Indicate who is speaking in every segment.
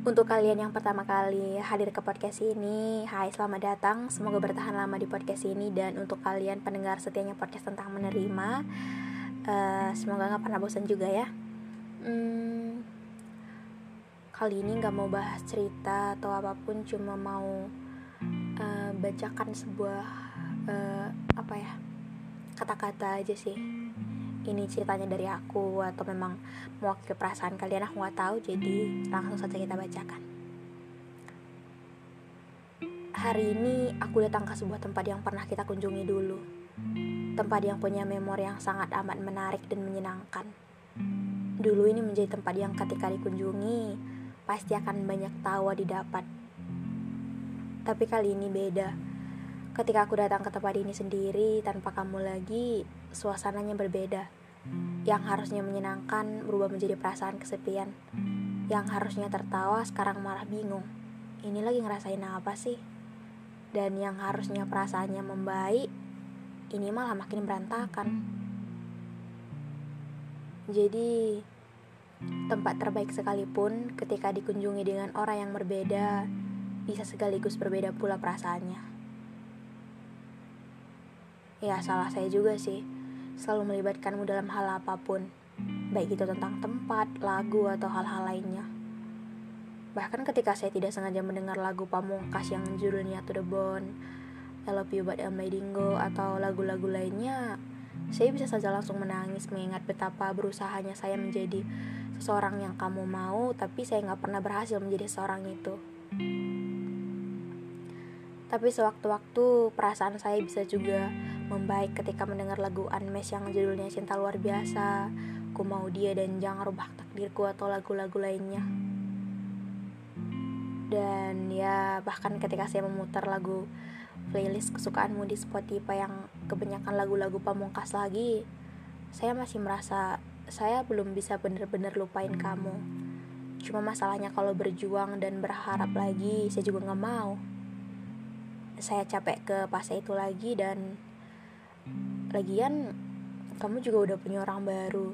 Speaker 1: Untuk kalian yang pertama kali hadir ke podcast ini, hai selamat datang. Semoga bertahan lama di podcast ini dan untuk kalian pendengar setianya podcast tentang menerima, uh, semoga nggak pernah bosan juga ya. Hmm, kali ini nggak mau bahas cerita atau apa pun, cuma mau uh, bacakan sebuah uh, apa ya kata-kata aja sih ini ceritanya dari aku atau memang mewakili perasaan kalian aku nggak tahu. Jadi langsung saja kita bacakan. Hari ini aku datang ke sebuah tempat yang pernah kita kunjungi dulu. Tempat yang punya memori yang sangat amat menarik dan menyenangkan. Dulu ini menjadi tempat yang ketika dikunjungi pasti akan banyak tawa didapat. Tapi kali ini beda Ketika aku datang ke tempat ini sendiri tanpa kamu lagi, suasananya berbeda. Yang harusnya menyenangkan berubah menjadi perasaan kesepian. Yang harusnya tertawa sekarang malah bingung. Ini lagi ngerasain apa sih? Dan yang harusnya perasaannya membaik, ini malah makin berantakan. Jadi, tempat terbaik sekalipun ketika dikunjungi dengan orang yang berbeda, bisa sekaligus berbeda pula perasaannya. Ya salah saya juga sih. Selalu melibatkanmu dalam hal apa pun. Baik itu tentang tempat, lagu, atau hal-hal lainnya. Bahkan ketika saya tidak sengaja mendengar lagu pamungkas yang judulnya To The Bone I Love You But I'm Letting Go Atau lagu-lagu lainnya Saya bisa saja langsung menangis mengingat betapa berusahanya saya menjadi seseorang yang kamu mau Tapi saya nggak pernah berhasil menjadi seorang itu. Tapi sewaktu-waktu perasaan saya bisa juga membaik ketika mendengar lagu Unmesh yang judulnya Cinta Luar Biasa, Ku Mau Dia dan Jangan Rubah Takdirku atau lagu-lagu lainnya. Dan ya bahkan ketika saya memutar lagu playlist kesukaanmu di Spotify yang kebanyakan lagu-lagu pamungkas lagi, saya masih merasa saya belum bisa benar-benar lupain kamu. Cuma masalahnya kalau berjuang dan berharap lagi, saya juga nggak mau. Saya capek ke fase itu lagi dan lagian kamu juga udah punya orang baru.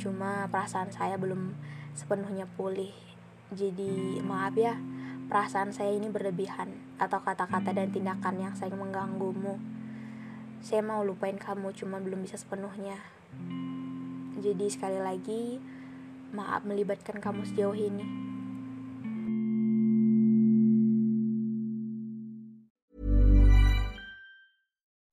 Speaker 1: Cuma perasaan saya belum sepenuhnya pulih. Jadi maaf ya perasaan saya ini berlebihan atau kata-kata dan tindakan yang saya mengganggumu. Saya mau lupain kamu cuma belum bisa sepenuhnya. Jadi sekali lagi maaf melibatkan kamu sejauh ini